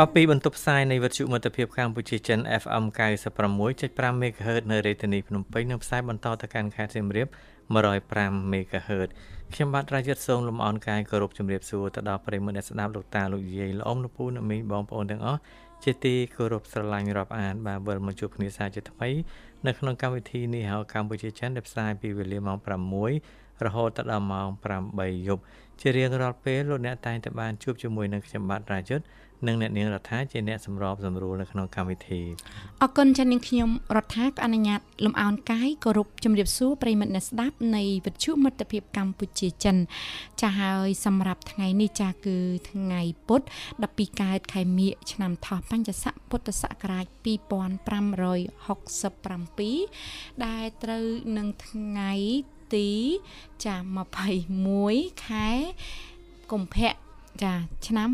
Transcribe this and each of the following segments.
បាទពីបន្ទប់ផ្សាយនៃវិទ្យុមិត្តភាពកម្ពុជាចិន FM 96.5 MHz នៅរាជធានីភ្នំពេញនិងផ្សាយបន្តទៅកាន់ខេត្តសៀមរាប105 MHz ខ្ញុំបាទរាជិតសូមលំអរកាយគោរពជំរាបសួរទៅដល់ប្រិយមិត្តអ្នកស្ដាប់លោកតាលោកយាយលោកអ៊ំលោកពូអ្នកមីងបងប្អូនទាំងអស់ជាទីគោរពស្រឡាញ់រាប់អានបាទវិលមកជួបគ្នាសាជាថ្មីនៅក្នុងកម្មវិធីនេះហៅកម្ពុជាចិនដែលផ្សាយពីវេលាម៉ោង6រហូតដល់ម៉ោង8យប់ជារៀងរាល់ពេលលោកអ្នកតែងតែបានជួបជាមួយនឹងខ្ញុំបាទរាជិត និងអ្នកនាងរដ្ឋាជាអ្នកសម្របសម្រួលនៅក្នុងកម្មវិធីអរគុណចា៎នាងខ្ញុំរដ្ឋាក៏អនុញ្ញាតលំអោនកាយគោរពជំរាបសួរប្រិមិត្តអ្នកស្ដាប់នៃវិទ្យុមិត្តភាពកម្ពុជាចិន ចាហើយសម្រាប់ថ្ងៃនេះចាគឺថ្ងៃពុទ្ធ12កើតខែមិញឆ្នាំថោះបញ្ញស័កពុទ្ធសករាជ2567ដែលត្រូវនឹងថ្ងៃទីចា21ខែកុម្ភៈ ចាឆ្នាំ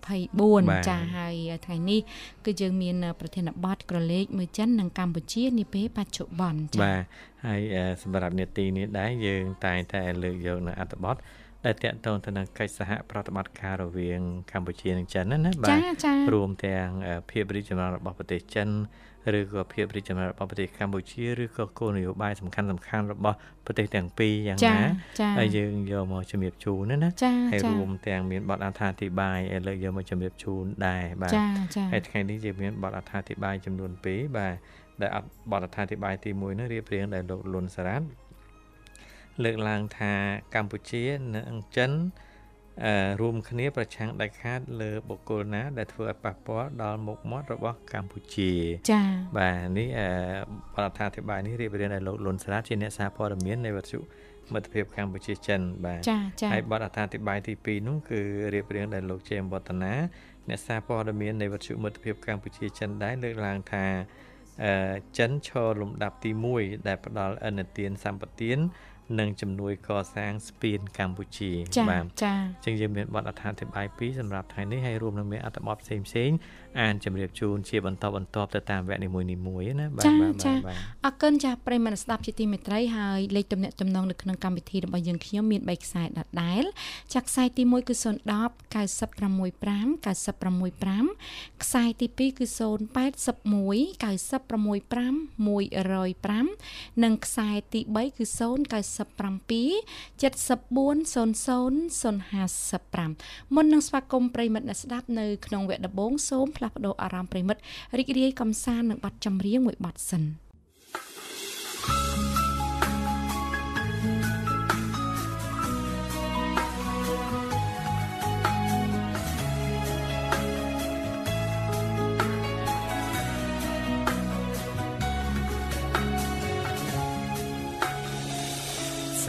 2024ចាហើយថ្ងៃនេះគឺយើងមានប្រធានបទក្រឡេកមើលចិននិងកម្ពុជានាពេលបច្ចុប្បន្នចាបាទហើយសម្រាប់នេតិនេះដែរយើងតែងតែលើកយកនៅអត្ថបទដែលតកតងទៅនឹងកិច្ចសហប្រតិបត្តិការរវាងកម្ពុជានិងចិនណាបាទរួមទាំងភាពរីកចម្រើនរបស់ប្រទេសចិន ឬក៏ភាពរីកចម្រើនរបស់ប្រទេសកម្ពុជាឬក៏គោលនយោបាយសំខាន់សំខាន់របស់ប្រទេសទាំងពីរយ៉ាងណាហើយយើងយកមកជំរាបជូនណាហើយរួមទាំងមានបទអត្ថាធិប្បាយឲ្យលើកយកមកជំរាបជូនដែរបាទហើយថ្ងៃនេះយើងមានបទអត្ថាធិប្បាយចំនួន2បាទដែលបទអត្ថាធិប្បាយទី1នោះរៀបរៀងដោយលោកលុនសារ៉ាត់លើកឡើងថាកម្ពុជានិងចិន រួមគ្នាប្រឆាំងដាច់ខាតលើបុគ្គលណា ដែលធ្វើឲ្យប៉ះពាល់ដល់មុខមាត់របស់កម្ពុជាចា៎បាទនេះបរដ្ឋាធិប្បាយនេះរៀបរៀងដោយលោកលុនស្រាតជាអ្នកសារព័ត៌មាននៃវិទ្យុមិត្តភាពកម្ពុជាចិនបាទចាចាហើយបទអត្ថាធិប្បាយទី2នោះគឺរៀបរៀងដោយលោកជេមវឌ្ឍនាអ្នកសារព័ត៌មាននៃវិទ្យុមិត្តភាពកម្ពុជាចិនដែរលើកឡើងថាចិនឈរលំដាប់ទី1ដែលផ្ដល់អនុទានសម្បទាន និងជំនួយកសាងស្ពានកម្ពុជាបាទចា៎អញ្ចឹងយើងមានបទអត្ថាធិប្បាយ2សម្រាប់ថ្ងៃនេះហើយរួមនឹងមានអត្ថបទផ្សេងផ្សេង អានជម្រាបជូនជាបន្តបន្ទាប់ទៅតាមវគ្គនីមួយៗណាបាទបាទបាទអរគុណចាស់ប្រិយមិត្តស្ដាប់ជាទីមេត្រីហើយលេខទំនាក់ទំនងនៅក្នុងកម្មវិធីរបស់យើងខ្ញុំមាន3ខ្សែដដែលចាស់ខ្សែទី1គឺ010 965 965ខ្សែទី2គឺ081 965 105និងខ្សែទី3គឺ097 7400 055មុននឹងស្វាគមន៍ប្រិយមិត្តអ្នកស្ដាប់នៅក្នុងវគ្គដំបូងសូមផ្លាស់ប្ដូរអារម្មណ៍ប្រិមិត្តរីករាយកំសាន្តនឹងបទចម្រៀងមួយបទសិន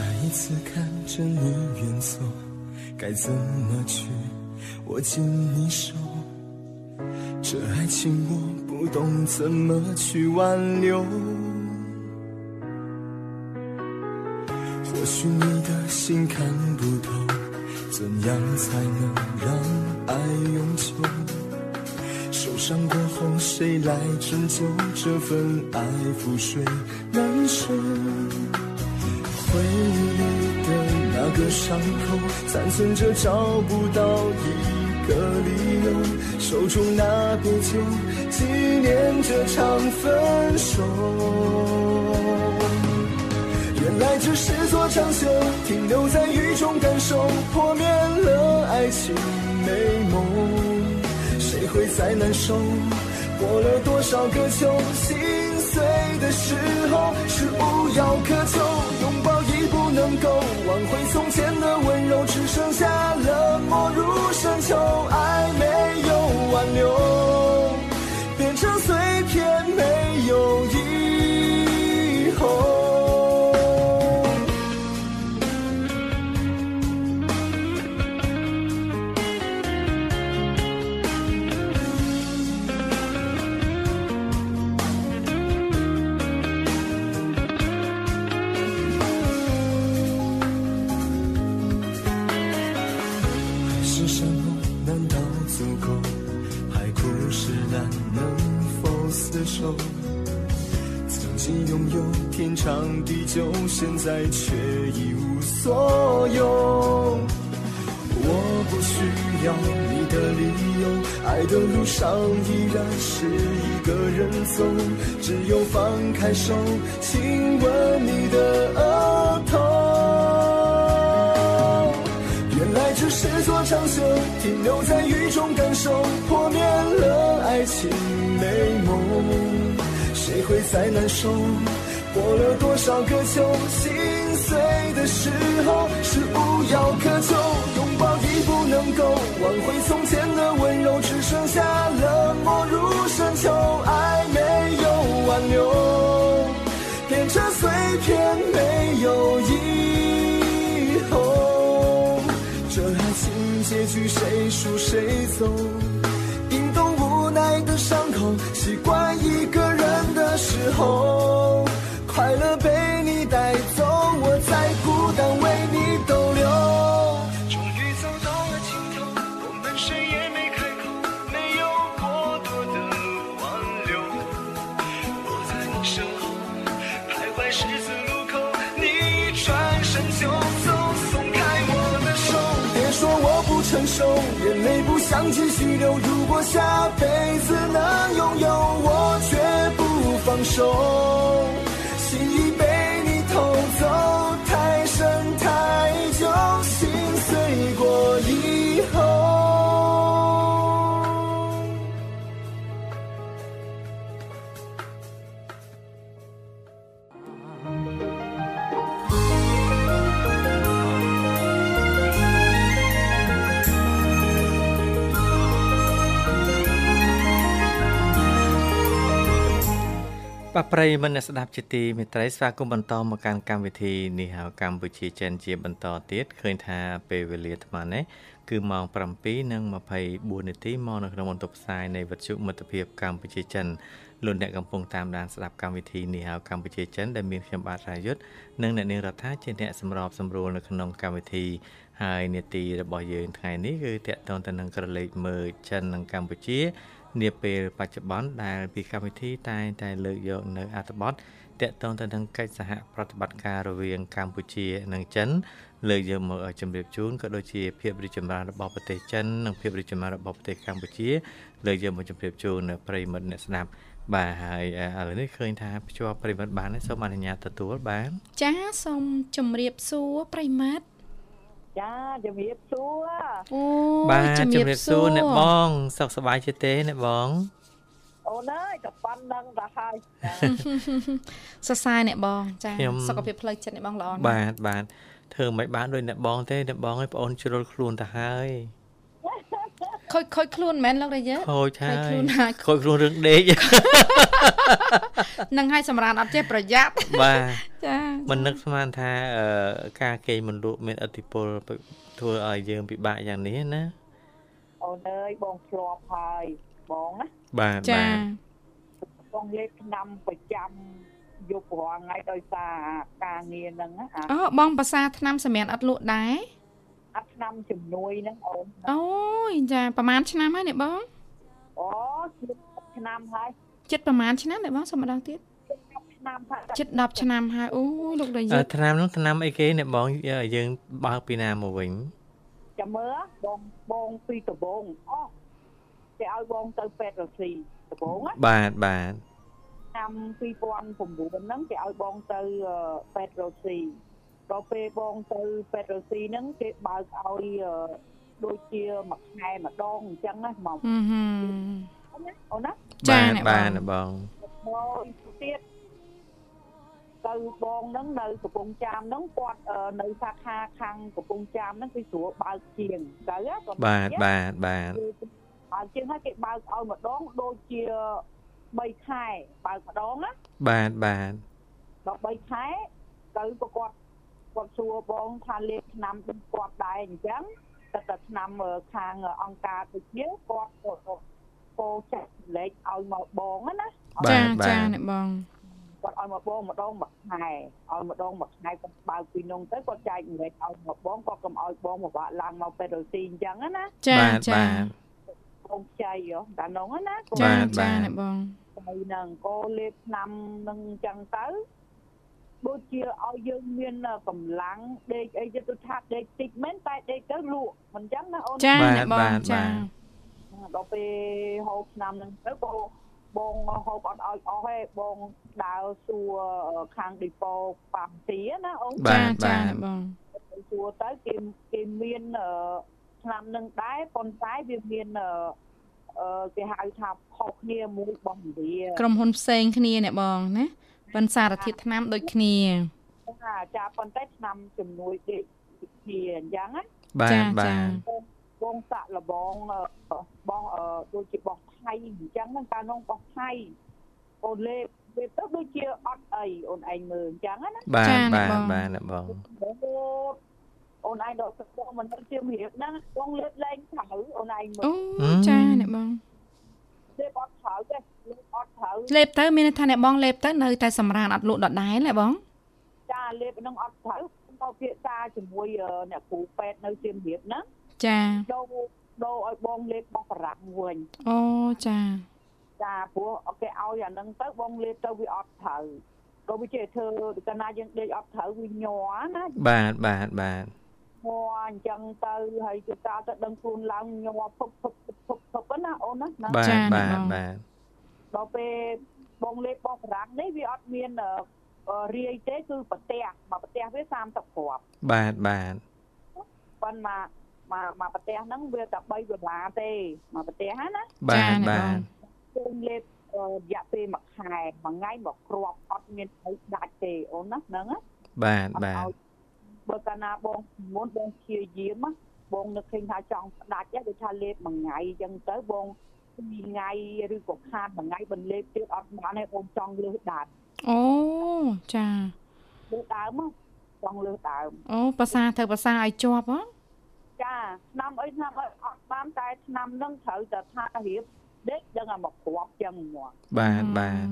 再一次看着你远走，该怎么去握紧你手？ 这爱情我不懂怎么去挽留，或许你的心看不透，怎样才能让爱永久？受伤过后谁来拯救这份爱覆水难收？回忆里的那个伤口，残存着找不到一个理由。手中那杯酒，纪念这场分手。原来这是座长修，停留在雨中感受，破灭了爱情美梦。谁会再难受？过了多少个秋，心碎的时候是无药可救，拥抱能够挽回从前的温柔，只剩下冷漠如深秋，现在却一无所有。我不需要你的理由，爱的路上依然是一个人走。只有放开手，亲吻你的额头。原来只是座长袖，停留在雨中感受，破灭了爱情美梦。谁会再难受？过了多少个秋，心碎的时候是无药可救，拥抱已不能够挽回从前的温柔，只剩下冷漠如深秋，爱没有挽留，变成碎片没有以后，这爱情结局谁输谁走？冰冻无奈的伤口，习惯一个人的时候。快乐被你带走，我在孤单为你逗留。终于走到了尽头，我们谁也没开口，没有过多的挽留。我在你身后，徘徊十字路口，你转身就走，松开我的手。别说我不成熟，眼泪不想继续流。如果下辈子能拥有，我绝不放手。 បាទប្រិយមិត្តអ្នកស្ដាប់ជាទីមេត្រីស្វាគមន៍បន្តមកកាន់កម្មវិធីនេះហៅកម្ពុជាចិនជាបន្តទៀតឃើញថាពេលវេលាអាត្មានេះគឺម៉ោង7:24នាទីមកនៅក្នុងបន្ទប់ផ្សាយនៃវិទ្យុមិត្តភាពកម្ពុជាចិនលោកអ្នកកំពុងតាមដានស្ដាប់កម្មវិធីនេះហៅកម្ពុជាចិនដែលមានខ្ញុំបាទរាយុទ្ធនិងអ្នកនាងរដ្ឋាជាអ្នកសម្របសម្រួលនៅក្នុងកម្មវិធីហើយនេតិរបស់យើងថ្ងៃនេះគឺតកតងទៅនឹងក្រឡេកមើលចិននិងកម្ពុជា នាពេលបច្ចុប្បន្នដែលពីកម្មវិធីតែងតែលើកយកនៅអត្ថបទតកតងទៅនឹងកិច្ចសហប្រតិបត្តិការរវាងកម្ពុជានិងចិនលើកយកមកឲ្យជម្រាបជូនក៏ដូចជាភាពរីកចម្រើនរបស់ប្រទេសចិននិងភាពរីកចម្រើនរបស់ប្រទេសកម្ពុជាលើកយកមកជម្រាបជូននៅប្រិមិត្តអ្នកស្ដាប់បាទហើយឥឡូវនេះឃើញថាភ្ជាប់ប្រិមិត្តបានសូមអនុញ្ញាតទទួលបាន ចាសូមជម្រាបសួរប្រិមិត្ត ចាជំរាបសួរអូបាទជំរាបសួរអ្នកបងសុខសប្បាយជាទេអ្នកបងអូនអើយក៏ប៉ុណ្្នឹងទៅហើយសរសើរអ្នកបងចាសុខភាពផ្លូវចិត្តអ្នកបងល្អណាស់បាទបាទធ្វើមិនបានដូចអ្នកបងទេអ្នកបងឲ្យបងអូនជ្រុលខ្លួនទៅហើយ ខូចខូចខ្លួនមែនលោករាជខូចហើយខ្លួនហើយខូចខ្លួនរឿងដេកនឹងឲ្យសម្រានអត់ចេះប្រយ័ត្នបាទចាមិននឹកស្មានថាការគេងមិនលក់មានឥទ្ធិពលធ្វើឲ្យយើងពិបាកយ៉ាងនេះណាអូនអើយបងធ្លាប់ហើយបងណាបាទបាទបងលេខឆ្នាំប្រចាំយប់រាល់ថ្ងៃដោយសារការងារហ្នឹងអូបងភាសាឆ្នាំសម្រាប់អត់លក់ដែរ អាប់ឆ្នាំជំនួយហ្នឹងអូនអូយចាប្រហែលឆ្នាំហើយនេះបងអូជិតឆ្នាំហើយជិតប្រហែលឆ្នាំនេះបងសុំម្ដងទៀតឆ្នាំហើយជិត10ឆ្នាំហើយអូយលោកដាយើឆ្នាំនោះឆ្នាំអីគេអ្នកបងយើងបើកពីណាមកវិញចាំមើលបងបងពីដបងអូគេឲ្យបងទៅពេទ្យរស៊ីដបងណាបាទបាទឆ្នាំ2009ហ្នឹងគេឲ្យបងទៅពេទ្យរស៊ី ដល់ពេលបងទៅពេទ្យរស៊ីហ្នឹងគេបើកឲ្យដូចជាមួយខែម្ដងអញ្ចឹងណាមកអូនណាចាបាទបងបងទៀតទៅបងហ្នឹងនៅកំពង់ចាមហ្នឹងគាត់នៅសាខាខាងកំពង់ចាមហ្នឹងគឺស្រួលបើកជាងទៅគាត់បាទបាទបាទបើកជាងហើយគេបើកឲ្យម្ដងដូចជា3ខែបើកម្ដងណាបាទបាទដល់3ខែទៅគាត់ គាត់សួរបងថាលេខឆ្នាំគាត់ដែរអញ្ចឹងតែតែឆ្នាំខាងអង្គការទៅជាគាត់ពោចាក់លេខឲ្យមកបងណាចាចាអ្នកបងគាត់ឲ្យមកបងម្ដងមួយខែឲ្យម្ដងមួយខែគាត់បើកពីនងទៅគាត់ចែកលេខឲ្យមកបងគាត់កុំឲ្យបងមកបាក់ឡើងមកពេទ្យរស៊ីអញ្ចឹងណាចាចាកូនខ្ចីហ៎តានងណាចាចាអ្នកបងហើយនឹងក៏លេបឆ្នាំនឹងអញ្ចឹងទៅ ដូចជាឲ្យយើងមានកម្លាំងដេកអីទៅថាដេកតិចមែនតែដេកទៅលក់មិនអញ្ចឹងណាអូនចាអ្នកបងចាដល់ពេលហូបឆ្នាំនឹងទៅក៏បងហូបអត់ឲ្យអស់ទេបងដើរសួរខាងឌីប៉ូប៉ាំទីណាអូនចាចាបងសួរទៅគេគេមានឆ្នាំនឹងដែរប៉ុន្តែវាមានអឺគេហៅថាខុសគ្នាមួយរបស់ឥណ្ឌាក្រុមហ៊ុនផ្សេងគ្នាអ្នកបងណា ប៉ុន្តែសារធាតុថ្នាំដូចគ្នាចាចាប៉ុន្តែថ្នាំជំនួយគេគ្នាអញ្ចឹងណាបាទបាទបងសាក់លបងបងដូចជាបោះថៃអញ្ចឹងហ្នឹងកាលនោះបោះថៃអូនលេបវាទៅដូចជាអត់អីអូនឯងមើលអញ្ចឹងណាបាទបាទបាទអ្នកបងអូនឯងដកទឹកបងមិនជារៀបហ្នឹងបងលេបលែងត្រូវអូនឯងមើលអូចាអ្នកបងលេបអត់ត្រូវទេលេបអត់ត្រូវ លេបទៅមានន័យថាអ្នកបងលេបទៅនៅតែសម្រានអត់លក់ដដែលណាបងចាលេបហ្នឹងអត់ត្រូវទៅភាសាជាមួយអ្នកគ្រូពេទ្យនៅសៀមរាបហ្នឹងចាដូរដូរឲ្យបងលេបបោះបារាំងវិញអូចាចាព្រោះគេឲ្យអាហ្នឹងទៅបងលេបទៅវាអត់ត្រូវក៏វាជាធ្វើកាលណាយើងដេកអត់ត្រូវវាញ័រណាបាទបាទបាទញ័រអញ្ចឹងទៅហើយគឺតើទៅដឹងខ្លួនឡើងញ័រភពភពភពភពណាអូនណាបាទបាទបាទ ដល់ពេលបងលេបបោះបារាំងនេះវាអត់មានរាយទេគឺប្រទេសមកប្រទេសវា30គ្រាប់បាទបាទប៉ុន្តែមកមកប្រទេសហ្នឹងវាតែ3ដុល្លារទេមកប្រទេសហ្នឹងណាបាទបាទគឺលេបរយៈពេលមួយខែមួយថ្ងៃមកគ្រាប់អត់មានអីដាច់ទេអូនណាហ្នឹងណាបាទបាទបើកាលណាបងមុនបងព្យាយាមបងនឹកឃើញថាចង់ផ្ដាច់ដូចថាលេបមួយថ្ងៃអញ្ចឹងទៅបង ពីរថ្ងៃឬក៏ខាតមួយថ្ងៃបន្លេបទៀតអត់បានទេបងចង់លើសដាច់អូចាលើសដើមចង់លើសដើមអូភាសាធ្វើភាសាឲ្យជាប់ហ៎ចាឆ្នាំអីឆ្នាំអីអត់បានតែឆ្នាំនឹងត្រូវតែថារៀបដេកដឹងតែមកគ្រាប់ចឹងមកបាទបាទ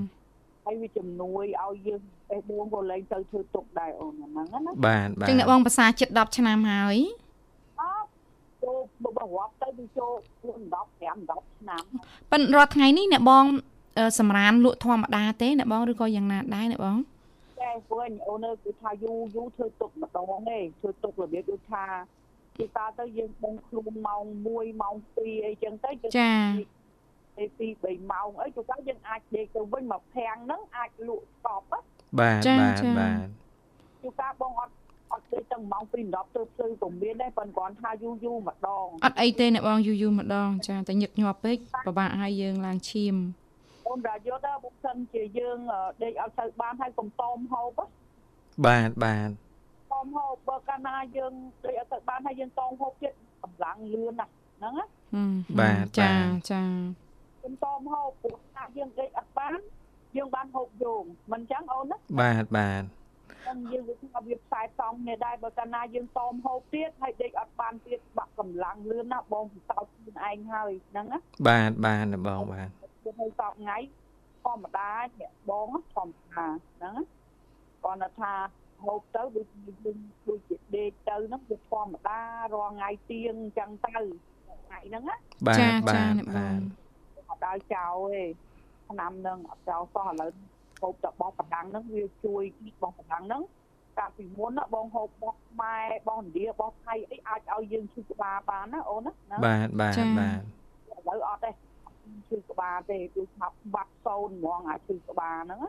ហើយវាជំនួយឲ្យយើងអេបួងក៏លែងទៅធ្វើទុកដែរអូនហ្នឹងណាបាទបាទចឹងអ្នកបងភាសាជិត10ឆ្នាំហើយអត់ ចូលបើរាប់ទៅវាចូល10 5 10ឆ្នាំប៉ិនរាល់ថ្ងៃនេះអ្នកបងសម្រានលក់ធម្មតាទេអ្នកបងឬក៏យ៉ាងណាដែរអ្នកបងតែវិញអូនគឺថាយូរយូរធ្វើទុកម្ដងទេធ្វើទុករបៀបដូចថាគេតើទៅយើងបងខ្លួនម៉ោង1ម៉ោង2អីចឹងទៅចាពេល2 3ម៉ោងអីជួនកាលយើងអាចដេកទៅវិញមកភាំងហ្នឹងអាចលក់ស្កប់បាទបាទបាទជួនកាលបងអត់ អត់ទេទាំងម៉ោង2 10ទៅភ្លឺពុំមានដែរប៉ុន្តែគ្រាន់ថាយូរយូរម្ដងអត់អីទេអ្នកបងយូរយូរម្ដងចាតែញឹកញាប់ពេកពិបាកឲ្យយើងឡើងឈាមអូនរាយុទ្ធបុកសិនជាយើងដេកអត់ទៅបានហើយកុំតោមហូបបាទបាទតមហូបបើកាលណាយើងដូចអត់ទៅបានហើយយើងតងហូបទៀតកម្លាំងលឿនណាស់ហ្នឹងណាបាទចាចាខ្ញុំតមហូបព្រោះថាយើងដេកអត់បានយើងបានហូបយងមិនចឹងអូនណាបាទបាទហ្នឹងយើងវាថាវាខ្សែតំនេះដែរបើកាលណាយើងតមហូបទៀតហើយដេកអត់បានទៀតបាក់កម្លាំងលឿនណាបងពិសោធន៍ខ្លួនឯងហើយហ្នឹងណាបាទបាទបងបាទគឺឲ្យតបថ្ងៃធម្មតាអ្នកបងធម្មតាហ្នឹងគាត់ថាហូបទៅដូចយើងដូចជាដេកទៅហ្នឹងវាធម្មតារាល់ថ្ងៃទៀងអញ្ចឹងទៅថ្ងៃហ្នឹងណាចាចាអ្នកបងអត់ដើរចោលទេឆ្នាំហ្នឹងអត់ចោលសោះឥឡូវ ហូបតែបោះប្រដាំងហ្នឹងវាជួយគីបោះប្រដាំងហ្នឹងកាលពីមុនបងហូបបោះម៉ែបោះឥណ្ឌាបោះថៃអីអាចឲ្យយើងឈឺក្បាលបានណាអូនណាបាទបាទបាទឥឡូវអត់ទេឈឺក្បាលទេគឺថាបាត់សូនហ្មងអាឈឺក្បាលហ្នឹង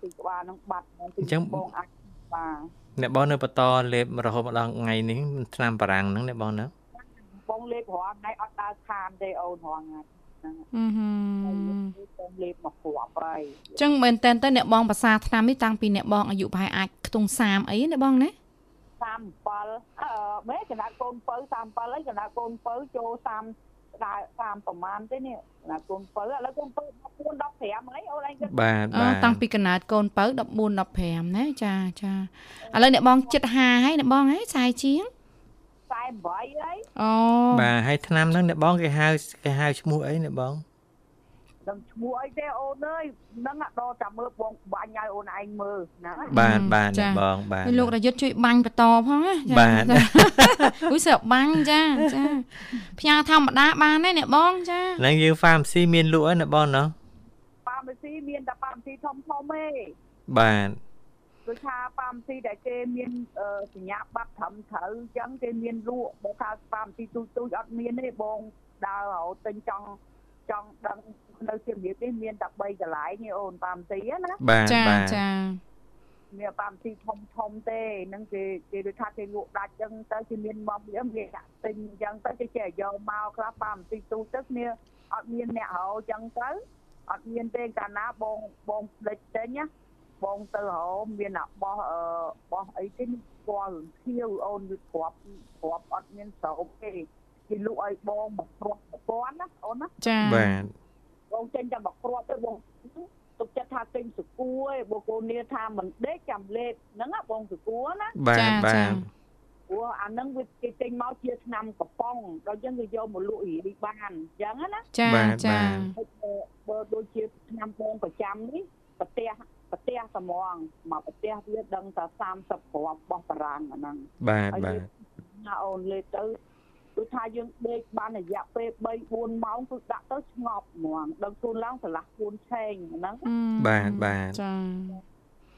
ឈឺក្បាលហ្នឹងបាត់ហ្មងអញ្ចឹងបងអាចបាទអ្នកបងនៅបន្តលេបរហូតមកដល់ថ្ងៃនេះឆ្នាំបារាំងហ្នឹងអ្នកបងណាបងលេបរាល់ថ្ងៃអត់ដើរខានទេអូនរាល់ថ្ងៃ ហ្នឹងអឺហឺបងលេបមកគ្រាប់ហើយអញ្ចឹងមែនតើតើអ្នកបងភាសាឆ្នាំនេះតាំងពីអ្នកបងអាយុប្រហែលអាចខ្ទង់30អីណាបងណា37អឺមែនកណ្ដាលកូនពៅ37ហើយកណ្ដាលកូនពៅចូល30ដើរតាមប្រមាណទេនេះណាកូនពៅឥឡូវកូនពៅ14 15ហើយអូនឯងគិតបាទបាទតាំងពីកណាតកូនពៅ14 15ណាចាចាឥឡូវអ្នកបងចិត្ត50ហើយអ្នកបងហ៎ខ្សែជាង 48ហើយអូបាទហើយឆ្នាំហ្នឹងអ្នកបងគេហៅគេហៅឈ្មោះអីអ្នកបងដឹងឈ្មោះអីទេអូនអើយហ្នឹងដល់ចាំមើលបងបាញ់ឲ្យអូនឯងមើលហ្នឹងបាទបាទបងបាទលោករយុទ្ធជួយបាញ់បន្តផងណាបាទអ៊ុយសើបាញ់ចាចាផ្ញើធម្មតាបានទេអ្នកបងចាហ្នឹងយើង pharmacy មានលក់ហើយណាបងណា pharmacy មានតែ pharmacy ធំធំទេបាទ ដូចថា pharmacy ដែលគេមានសញ្ញាបត្រត្រឹមត្រូវអញ្ចឹងគេមានលក់បើថា pharmacy ទូទូចអត់មានទេបងដើររត់ទិញចង់ចង់ដឹងនៅជារៀបនេះមានតែ3កន្លែងនេះអូនប៉ាមទីណាបាទចាចាមានប៉ាមទីធំធំទេនឹងគេគេដូចថាគេលក់ដាច់ចឹងទៅគេមានមកវាមានដាក់ទិញចឹងទៅគេចេះយកមកខ្លះប៉ាមទីទូទៅគ្នាអត់មានអ្នករោចឹងទៅអត់មានទេកាលណាបងបងផ្លិចទិញណា បងទៅរោមានអាបោះអឺបោះអីគេស្គាល់ខៀវអូនវាគ្រាប់គ្រាប់អត់មានស្រោបទេគេលក់ឲ្យបងមកគ្រាប់ពាន់ណាអូនណាចាបាទបងចេញតែមកគ្រាប់ទៅបងទុកចិត្តថាទិញសគួរឯងបងកូននាថាមិនដេកចាំលេបហ្នឹងណាបងសគួរណាបាទបាទព្រោះអាហ្នឹងវាគេទិញមកជាឆ្នាំកំប៉ុងដល់ចឹងគេយកមកលក់រីរីបានអញ្ចឹងណាចាចាបើដូចជាឆ្នាំបងប្រចាំនេះប្រទេស ប្រទេសត្មងមកប្រទេសវាដឹងតែ30គ្រាប់បោះបារាំងអាហ្នឹងបាទបាទណាអូនលេទៅគឺថាយើងដេកបានរយៈពេល3 4ម៉ោងគឺដាក់ទៅស្ងប់ហ្មងដឹងខ្លួនឡើងឆ្លាស់ខ្លួនឆេងហ្នឹងបាទបាទចា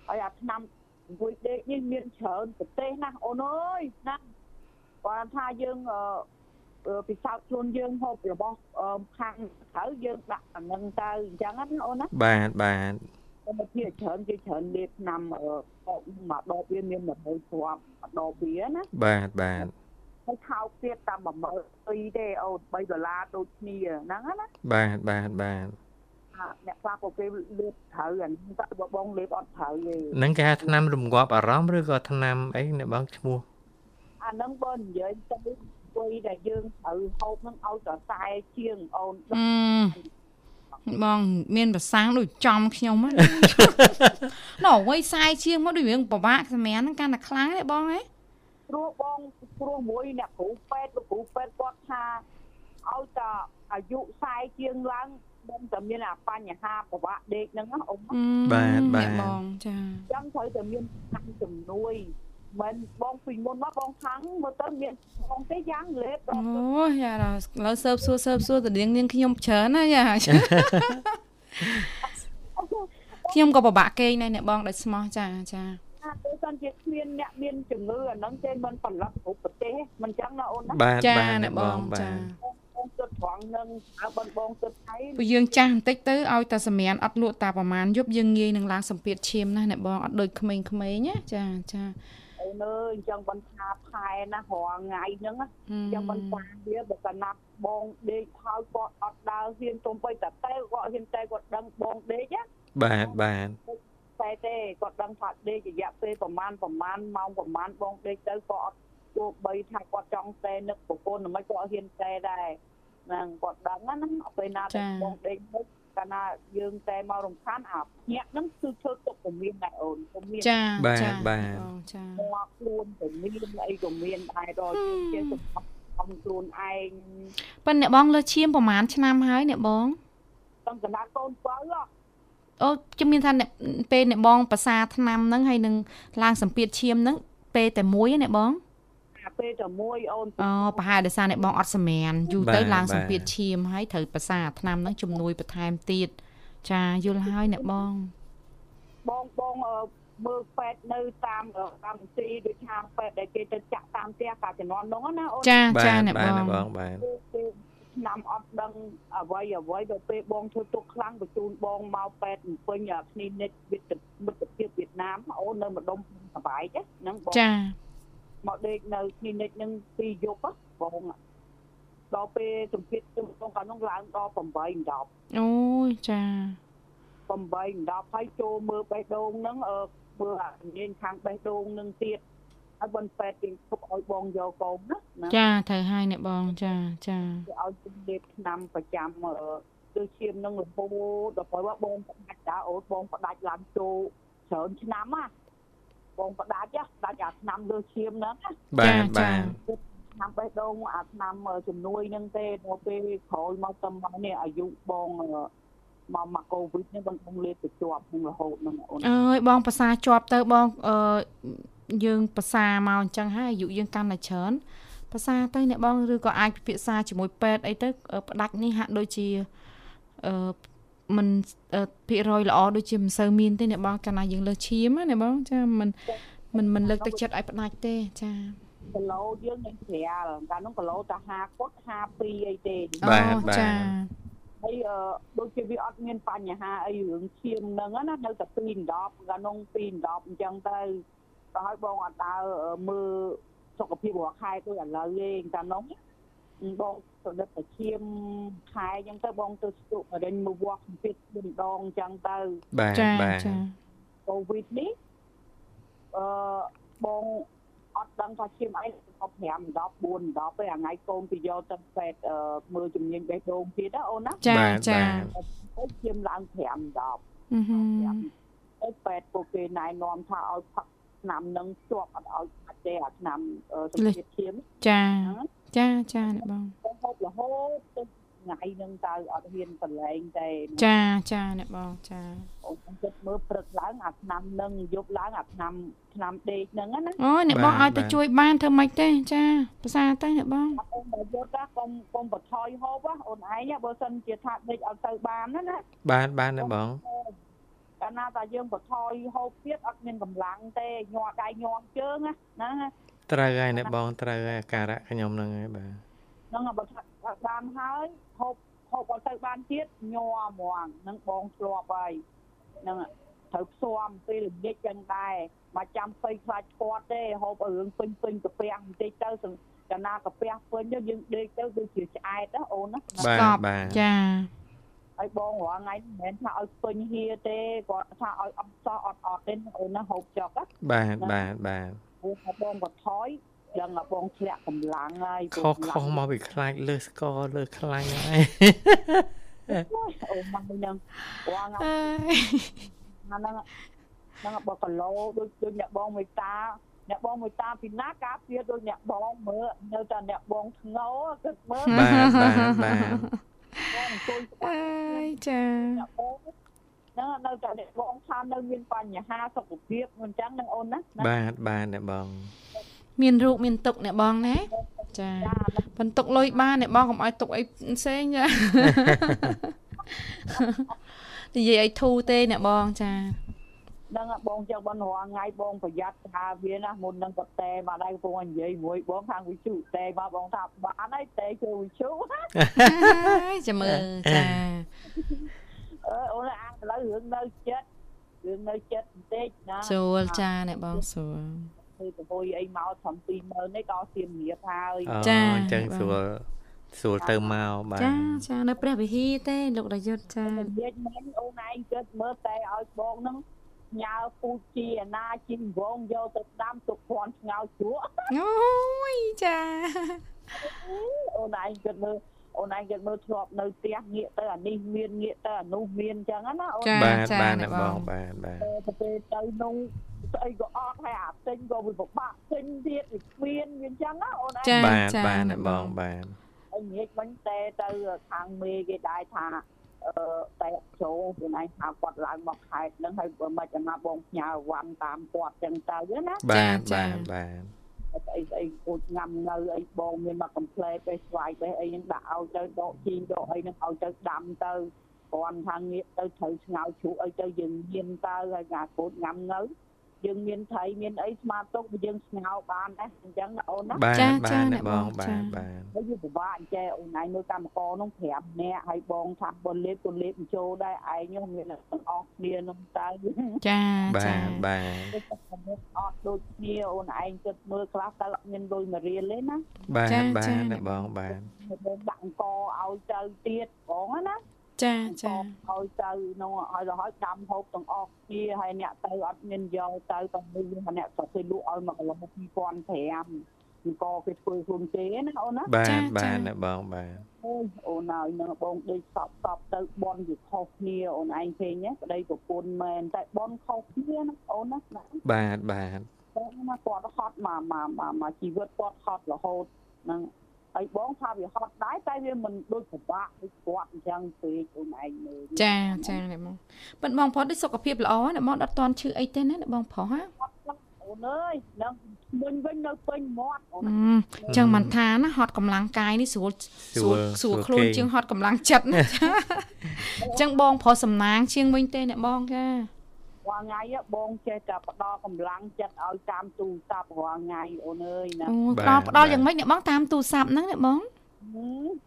ហើយអាឆ្នាំអង្គុយដេកនេះមានច្រើនប្រទេសណាអូនអើយណាគាត់ថាយើងអឺពិសោធន៍ខ្លួនយើងហូបរបស់ខាងត្រូវយើងដាក់អានឹងទៅអញ្ចឹងណាអូនណាបាទបាទ មកជាច្រើនគេច្រើនលេបឆ្នាំអឺមកដបវាមាន100គ្រាប់ដបវាណាបាទបាទហើយថោកទៀតតាម12000ទេអូន3ដុល្លារដូចគ្នាហ្នឹងណាបាទបាទបាទអ្នកខ្លះក៏គេលេបត្រូវអានេះតែបងលេបអត់ត្រូវទេហ្នឹងគេហៅថ្នាំរងាប់អារម្មណ៍ឬក៏ថ្នាំអីអ្នកបងឈ្មោះអាហ្នឹងបើនិយាយទៅពេលដែលយើងត្រូវហូបហ្នឹងឲ្យសរសៃជាងអូន បងមានប្រសាំងដូចចំខ្ញុំហ្នឹងណ៎អ្វីខ្សែជាងមកដូចរឿងពិបាកសម្រាប់ហ្នឹងកាន់តែខ្លាំងទេបងហ៎ព្រោះបងព្រោះមួយអ្នកគ្រូពេទ្យលោកគ្រូពេទ្យគាត់ថាឲ្យតែអាយុ40ជាងឡើងបងតែមានអាបញ្ហាប្រវាក់ដេកហ្នឹងណាអ៊ំបាទបាទបងចាចឹងត្រូវតែមានខាងជំនួយ មិនបងពីមុនមកបងខាងមើលទៅមានបងទេយ៉ាងលេបអូយ៉ាឥឡូវសើបសួរសើបសួរទៅនាងនាងខ្ញុំច្រើនណាយ៉ាខ្ញុំក៏ពិបាកគេងដែរអ្នកបងដោយស្មោះចាចាថាទៅសិនជាគ្មានអ្នកមានជំងឺអាហ្នឹងទេមិនផលិតគ្រប់ប្រទេសមិនចឹងណាអូនណាបាទចាអ្នកបងចាបងគិតត្រង់នឹងអើបងបងគិតថៃព្រោះយើងចាស់បន្តិចទៅឲ្យតែសម្រានអត់លក់តាប្រហែលយប់យើងងាយនឹងឡើងសម្ពាធឈាមណាអ្នកបងអត់ដូចក្មេងៗណាចាចា អូនអើយអញ្ចឹងបន្តថាផែណារាល់ថ្ងៃហ្នឹងអញ្ចឹងបន្តថាវាបើកណាត់បងដេកហើយគាត់អត់ដើរហ៊ានទុំបីតែតែគាត់ហ៊ានតែគាត់ដឹងបងដេកណាបាទបាទតែទេគាត់ដឹងថាដេករយៈពេលប្រហែលប្រហែលម៉ោងប្រហែលបងដេកទៅក៏អត់ទោះបីថាគាត់ចង់តែនឹកប្រពន្ធមិនក៏ហ៊ានតែដែរហ្នឹងគាត់ដឹងណាពេលណាបងដេកទៅ កាលណាយើងតែមករំខានអាភ្ញាក់ហ្នឹងគឺធ្វើទុកពុំមានដែរអូនពុំមានចាបាទបាទចាមកខ្លួនពុំមានអីក៏មានដែរដល់យើងជាសុខភាពខ្លួនឯងប៉ិនអ្នកបងលើឈាមប្រហែលឆ្នាំហើយអ្នកបងតាំងកណ្ដាលកូនបើអូខ្ញុំមានថាពេលអ្នកបងប្រសាថ្នាំហ្នឹងហើយនឹងឡើងសម្ពាធឈាមហ្នឹងពេលតែមួយណាបង ពេលតែមួយអូនអូប្រហែលដោយសារអ្នកបងអត់សម្រានយូរទៅឡើងសម្ពាធឈាមហើយត្រូវប្រសាថ្នាំហ្នឹងជំនួយបន្ថែមទៀតចាយល់ហើយអ្នកបង បងបងមើលពេទ្យនៅតាមកម្មវិធីដូចខាងពេទ្យដែលគេទៅចាក់តាមផ្ទះកាលជំនាន់នោះណាអូនចាចាអ្នកបងបងបាទឆ្នាំអត់ដឹងអ្វីអ្វីដល់ពេលបងធ្វើទុកខ្លាំងបញ្ជូនបងមកពេទ្យពេញគ្លីនិកវិទ្យាមិត្តភាពវៀតណាមអូននៅម្ដុំសបាយហ្នឹងបងចា មកដេកនៅគ្លីនិកហ្នឹងពីរយប់បងដល់ពេលសម្ពាធខ្ញុំក្នុងកាលនោះឡើងដល់8 10អូយចា8 10ហើយចូលមើលបេះដូងហ្នឹងអឺមើលអាញខាងបេះដូងហ្នឹងទៀតហើយបនពេទ្យគេទុកឲ្យបងយកកូនណាចាត្រូវហើយអ្នកបងចាចាគេឲ្យជំលេបឆ្នាំប្រចាំគឺឈាមនឹងរហូតដល់ពេលបងផ្ដាច់តាអូនបងផ្ដាច់ឡើងចូលច្រើនឆ្នាំណា បងផ្ដាច់ផ្ដាច់អាឆ្នាំលើឈាមហ្នឹងបាទបាទឆ្នាំបេះដូងអាឆ្នាំជំនួយហ្នឹងទេដល់ពេលក្រោយមកទៅមកនេះអាយុបងមកមកកូវីដនេះបងបងលេបទៅជាប់នឹងរហូតនឹងអូនអើយបងភាសាជាប់ទៅបងអឺយើងភាសាមកអញ្ចឹងហើយអាយុយើងកាន់តែច្រើនភាសាទៅអ្នកបងឬក៏អាចពិភាក្សាជាមួយពេទ្យអីទៅផ្ដាច់នេះហាក់ដូចជាអឺ มันភាគរយល្អដូចជាមិនសូវមានទេអ្នកបងកាលណាយើងលើសឈាមណាបងចាមិនមិនមិនលើកទឹកចិត្តឲ្យផ្ដាច់ទេចាគីឡូយើងនឹងស្រាលកាលនោះគីឡូតែ50គាត់52អីទេបាទបាទចាហើយដូចជាវាអត់មានបញ្ហាអីរឿងឈាមហ្នឹងណានៅតែ2 10កាលនោះ2 10អញ្ចឹងទៅក៏ឲ្យបងអត់ដើរមើលសុខភាពរាល់ខែដូចឥឡូវទេកាលនោះ បងប្រឌិតតែឈាមខែអញ្ចឹងទៅបងទៅស្ទុករិញមកវាស់សម្ពាធម្ដងអញ្ចឹងទៅបាទបាទកូវីដនេះអឺបងអត់ដឹងថាឈាមអី15 10 4 10ពេលថ្ងៃកូនពីយកទៅពេទ្យមើលជំនាញបេះដូងទៀតណាអូនណាចាចាឈាមឡើង5 10អឺហើយពេទ្យពួកគេណែនាំថាឲ្យផឹកឆ្នាំនឹងជាប់អត់ឲ្យបាត់ទេអាឆ្នាំសម្ពាធឈាមចា ចាចាអ្នកបងហូបរហូតទៅថ្ងៃនឹងទៅអត់ហ៊ានកន្លែងទេចាចាអ្នកបងចាអូនគិតមើលព្រឹកឡើងអាឆ្នាំនឹងយប់ឡើងអាឆ្នាំឆ្នាំដេកហ្នឹងណាអូយអ្នកបងឲ្យទៅជួយបានធ្វើម៉េចទេចាភាសាទៅអ្នកបងអូនបើយល់ថាកុំកុំបថយហូបអូនឯងបើសិនជាថាដេកឲ្យទៅបានណាណាបានបានអ្នកបងកាលណាតែយើងបថយហូបទៀតអត់មានកម្លាំងទេញ័រដៃញ័រជើងណាណា ត្រូវហើយអ្នកបងត្រូវហើយអាការៈខ្ញុំហ្នឹងហើយបាទហ្នឹងបើបានហើយហូបហូបអត់ទៅបានទៀតញ័រហ្មងហ្នឹងបងធ្លាប់ហើយហ្នឹងត្រូវផ្សំពេលល្ងាចចឹងដែរមកចាំពេញខ្លាចស្ពាត់ទេហូបរឿងពេញពេញកាពះបន្តិចទៅកាលណាកាពះពេញទៅយើងដេកទៅដូចជាឆ្អែតណាអូនណាបាទបាទចាហើយបងរាល់ថ្ងៃមិនមែនថាឲ្យពេញហៀទេគាត់ថាឲ្យអត់សោះអត់អត់ទេអូនណាហូបចុកបាទបាទបាទ ព្រោះបងបថយដឹងថាបងធ្លាក់កម្លាំងហើយខុសខុសមកពីខ្លាចលើស្កលើខ្លាញ់ហើយអូមកនឹងវងហ្នឹងហ្នឹងបើគីឡូដូចដូចអ្នកបងមេតាអ្នកបងមួយតាពីណាការពារដូចអ្នកបងមើលនៅតែអ្នកបងធ្ងោគិតមើលបាទបាទបាទបងអង្គុយអើយចាអ្នកបងហ្នឹងនៅ តែអ្នកបងថានៅមានបញ្ហាសុខភាពមិនអញ្ចឹងនឹងអូនណាបាទបាទអ្នកបង មានរូបមានទុកអ្នកបងណាចាបន្ទុកលុយបានអ្នកបងកុំឲ្យទុកអីផ្សេងចានិយាយឲ្យធូរទេអ្នកបងចាដឹងបងចឹងបងរាល់ថ្ងៃបងប្រយ័ត្នថាវាណាមុននឹងក៏តែមកដៃកំពុងនិយាយមួយបងខាងវិជុតែមកបងថាបានហើយតែជួយវិជុចាំមើលចា អឺអូនអាឥឡូវរឿងនៅចិត្តរឿងនៅចិត្តបន្តិចណាស្រួលចាអ្នកបងស្រួលធ្វើប្រហុយអីមកត្រឹម20000នេះក៏សៀមរៀបហើយចាអញ្ចឹងស្រួលស្រួលទៅមកបាទចាចានៅព្រះវិហារទេលោករយុទ្ធចានិយាយមែនអូនឯងគិតមើលតែឲ្យបងនឹងញ៉ាពូជាណាជីវងយកទៅដាំទុកគ្រាន់ស្ងោជ្រក់អូយចាអូនឯងគិតមើល អូនឯងគិតមើលធ្លាប់នៅផ្ទះងាកទៅអានេះមានងាកទៅអានោះមានអញ្ចឹងណាអូនបាទបាទបងបាទបាទទៅទៅនោះស្អីក៏អត់ហើយអាទិញក៏វាពិបាកទិញទៀតវាគ្មានវាអញ្ចឹងណាអូនឯងបាទបាទបងបាទហើយងាកវិញតែទៅខាងមេគេដែរថាអឺតែចូលខ្លួនឯងថាគាត់ឡើងមកខេត្តហ្នឹងហើយបើមិនចាំបងផ្ញើវ៉ាន់តាមគាត់ចឹងទៅណាបាទបាទបាទ ស្អីស្អីគូចញ៉ាំនៅអីបងមានមកកំ pl ពេលស្វាយពេលអីហ្នឹងដាក់ឲ្យទៅដកជីងដកអីហ្នឹងឲ្យទៅដាំទៅគ្រាន់ថាងាកទៅត្រូវស្ងោជ្រូកអីទៅយើងញៀនទៅហើយអាកូនញ៉ាំនៅ យើងមានថៃមានអីស្មាទុកយើងស្ងោបានដែរអញ្ចឹងណាអូនណាបាទបាទបងបាទបាទហើយយើងពិបាកអញ្ចេះអូនឯងនៅកម្មករនោះ5នាក់ហើយបងថាបនលេបក៏លេបចូលដែរឯងនោះមានទាំងអស់គ្នានោះតើចាចាបាទអត់ដូចគ្នាអូនឯងគិតមើលខ្លះតើអត់មានលុយមករៀនទេណាបាទបាទបងបាទដាក់អង្គឲ្យទៅទៀតបងណា ចាចាឲ្យទៅនោះឲ្យទៅឲ្យដាំហូបទាំងអស់គ្នាហើយអ្នកទៅអត់មានយកទៅតែមានអ្នកក៏គេលក់ឲ្យ1គីឡូ2500អង្គគេធ្វើខ្លួនគេណាអូនណាបាទបាទបងបាទអូយអូនហើយនឹងបងដេកសពសពទៅបនវាខុសគ្នាអូនឯងឃើញណាប្តីប្រពន្ធមែនតែបនខុសគ្នាណាអូនណាបាទបាទគាត់ណាគាត់ហត់មកមកមកជីវិតគាត់ហត់រហូតហ្នឹង ហហើយបងថាវាហត់ដែរតែវាមិនដូចពិបាកដូចគាត់អញ្ចឹងពេកអូនឯងមើលចាចាអ្នកបងប៉ុន្តែបងប្រុសដូចសុខភាពល្អណាបងអត់តន់ឈឺអីទេណាបងប្រុសហ៎អូនអើយនឹងវិញវិញនៅពេញមាត់អូនអញ្ចឹងមិនថាណាហត់កម្លាំងកាយនេះស្រួលស្រួលស្រួលខ្លួនជាងហត់កម្លាំងចិត្តណាអញ្ចឹងបងប្រុសសំណាងជាងវិញទេអ្នកបងចា រាល់ថ្ងៃបងចេះតែផ្ដល់កម្លាំងចិត្តឲ្យតាមទូរស័ព្ទរាល់ថ្ងៃអូនអើយណាអូផ្ដល់ផ្ដល់យ៉ាងម៉េចអ្នកបងតាមទូរស័ព្ទហ្នឹងអ្នកបង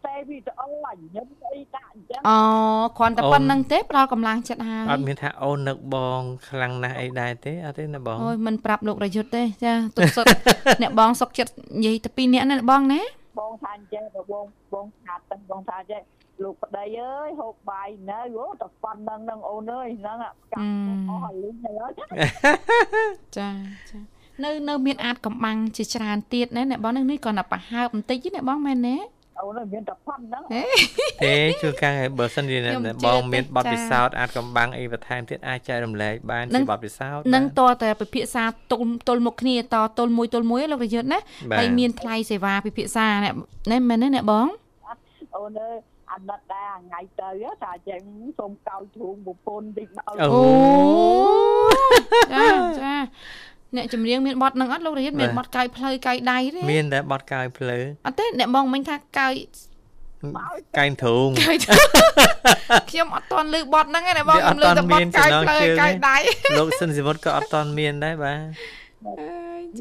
តែវីដេអូអញ្ចឹងអីដាក់អញ្ចឹងអូគ្រាន់តែប៉ុណ្្នឹងទេផ្ដល់កម្លាំងចិត្តហើយអត់មានថាអូននឹកបងខ្លាំងណាស់អីដែរទេអត់ទេណាបងអូយមិនប្រាប់លោករយុទ្ធទេចាទុកសុតអ្នកបងសុកចិត្តនិយាយតែពីរនាក់ណាបងណាបងថាអញ្ចឹងបងបងថាតែបងថាអញ្ចឹង លោកប្តីអើយហូបបាយនៅអូតែប៉ុណ្្នឹងនឹងអូនអើយហ្នឹងកាប់អស់ហើយលីងហើយចាចានៅនៅមានអាចកំបាំងជាច្រើនទៀតណាអ្នកបងនេះគាត់តែប្រហើបបន្តិចណាបងមែនទេអូនមានតែប៉ុណ្្នឹងទេជួនកាលបើសិនជាបងមានបទពិសោធន៍អាចកំបាំងអីបន្ថែមទៀតអាចចែករំលែកបានជាបទពិសោធន៍នឹងតតែពិភាក្សាទល់ទល់មុខគ្នាតទល់មួយទល់មួយលោករយុទ្ធណាហើយមានថ្លៃសេវាពិភាក្សាណាមែនទេអ្នកបងអូនអើយ អាណិតដែរថ្ងៃទៅថាចេញសូមកោជធូងប្រពន្ធតិចដល់អូចាចាអ្នកចម្រៀងមានបទនឹងអត់លោករាជមានបទកាយផ្លូវកាយដៃទេមានតែបទកាយផ្លូវអត់ទេអ្នកបងមិញថាកាយកាយធូងខ្ញុំអត់ទាន់លើបទហ្នឹងទេបងខ្ញុំលើតែបទកាយផ្លូវកាយដៃលោកសិនសិវុតក៏អត់ទាន់មានដែរបាទ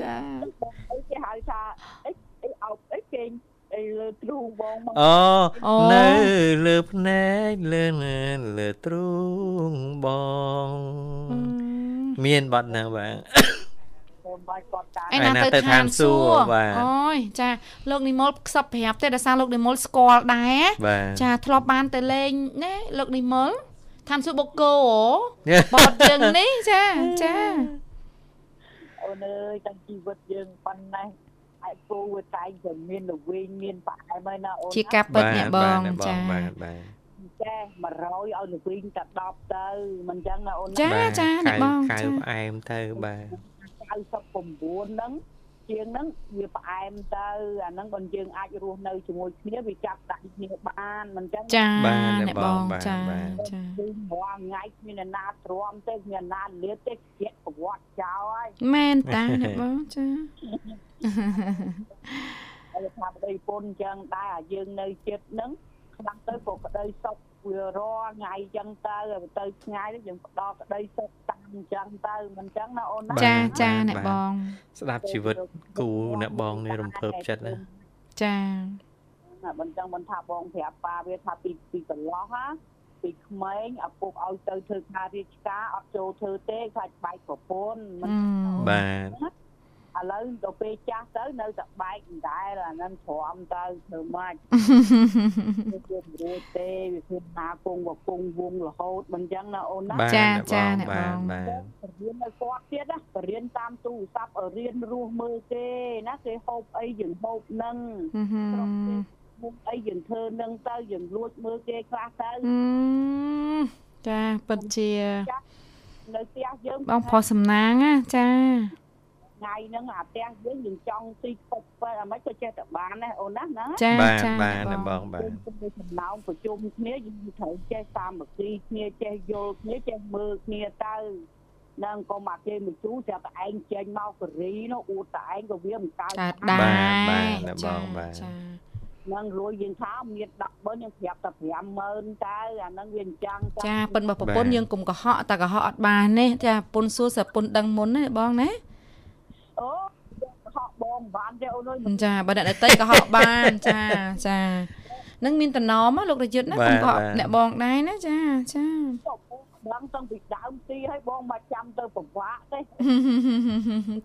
ចាអីគេហៅថាអីអីអោបអីគេ អីលើទ្រូងបងអូនៅលើភ្នែកលើលើទ្រូងបងមានបត់ណាបាទបាយគាត់តាឯណាទៅឋានសួគ៌បាទអូយចាលោកនិមលខ្សឹបប្រាប់ទេដោយសារលោកនិមលស្គាល់ដែរចាធ្លាប់បានទៅលេងណាលោកនិមលឋានសួគ៌បូកូបតយើងនេះចាចាអូនអើយតាំងជីវិតយើងប៉ុណ្ណេះ ឯពូវាតែងតែមានល្វែងមានផ្អែមហើយណាអូនជាការពិតអ្នកបងចាបាទបាទចេះ100ឲ្យល្វីងតែ10ទៅមិនចឹងណាអូនចាចាអ្នកបងកៅផ្អែមទៅបាទ99ហ្នឹង ជាងហ្នឹងវាផ្អែមទៅអាហ្នឹងបើយើងអាចរស់នៅជាមួយគ្នាវាចាប់ដាក់គ្នាបានមិនចឹងចាអ្នកបងចាចាគឺរាល់ថ្ងៃគ្មានណាទ្រាំទេគ្មានណាលៀតទេជាប្រវត្តិចោលហើយមែនតាអ្នកបងចាហើយថាប្តីពុនចឹងដែរអាយើងនៅចិត្តហ្នឹងខ្លាំងទៅក៏ក្តីសុខ វារាល់ថ្ងៃចឹងទៅទៅឆ្ងាយយើងផ្ដល់ក្តីសុខតាមអញ្ចឹងទៅមិនអញ្ចឹងណាអូនណាចាចាអ្នកបង ស្ដាប់ជីវិតគូអ្នកបងនេះរំភើបចិត្តណាចាណាមិនចឹងមិនថាបងប្រាប់ប៉ាវាថាពីពីកន្លោះហ่าពីក្មេងឪពុកឲ្យទៅធ្វើការរាជការអត់ចូលធ្វើទេខ្លាចបែកប្រពន្ធមិនបាទ ឥឡូវទៅពេលចាស់ទៅនៅតែបែកដែរអាហ្នឹងទ្រាំទៅធ្វើម៉េចវារួចទេវាធ្វើណាពងវពងវងរហូតមិនចឹងណាអូនណាចាចាអ្នកបងរៀននៅគាត់ទៀតណាបរៀនតាមទូរស័ព្ទរៀនរស់មើលគេណាគេហូបអីយើងហូបនឹងក្រុមគេមុខអីយើងធ្វើនឹងទៅយើងលួចមើលគេខ្លះទៅចាពិតជានៅផ្ទះយើងបងប្រុសសំណាងណាចា ថ្ងៃហ្នឹងអាផ្ទះយើងយើងចង់ទីគប់ទៅអាមិនក៏ចេះតែបានដែរអូនណាណាចាចាបាទបងបាទចំណោមប្រជុំគ្នាយើងត្រូវចេះសាមគ្គីគ្នាចេះយល់គ្នាចេះមើលគ្នាទៅនឹងក៏មកគេមកជូតែតែឯងចេញមកករីនោះអួតតែឯងក៏វាមិនកើតដែរបាទបងបាទចានឹងរួយយើងថាមាន10បើយើងប្រាប់តែ50000តើអាហ្នឹងវាអញ្ចឹងចាប៉ុនបើប្រពន្ធយើងកុំកុហកតែកុហកអត់បានទេចាពុនសួរសិពុនដឹងមុនណាបងណា អូកុហកបងបានទេអូនអើយចាបើអ្នកដតីកុហកបានចាចានឹងមានតំណមលោករយុទ្ធណាកុំកុហកអ្នកបងដែរណាចាចាដឹងតាំងពីដើមទីឲ្យបងមកចាំទៅពិបាកទេ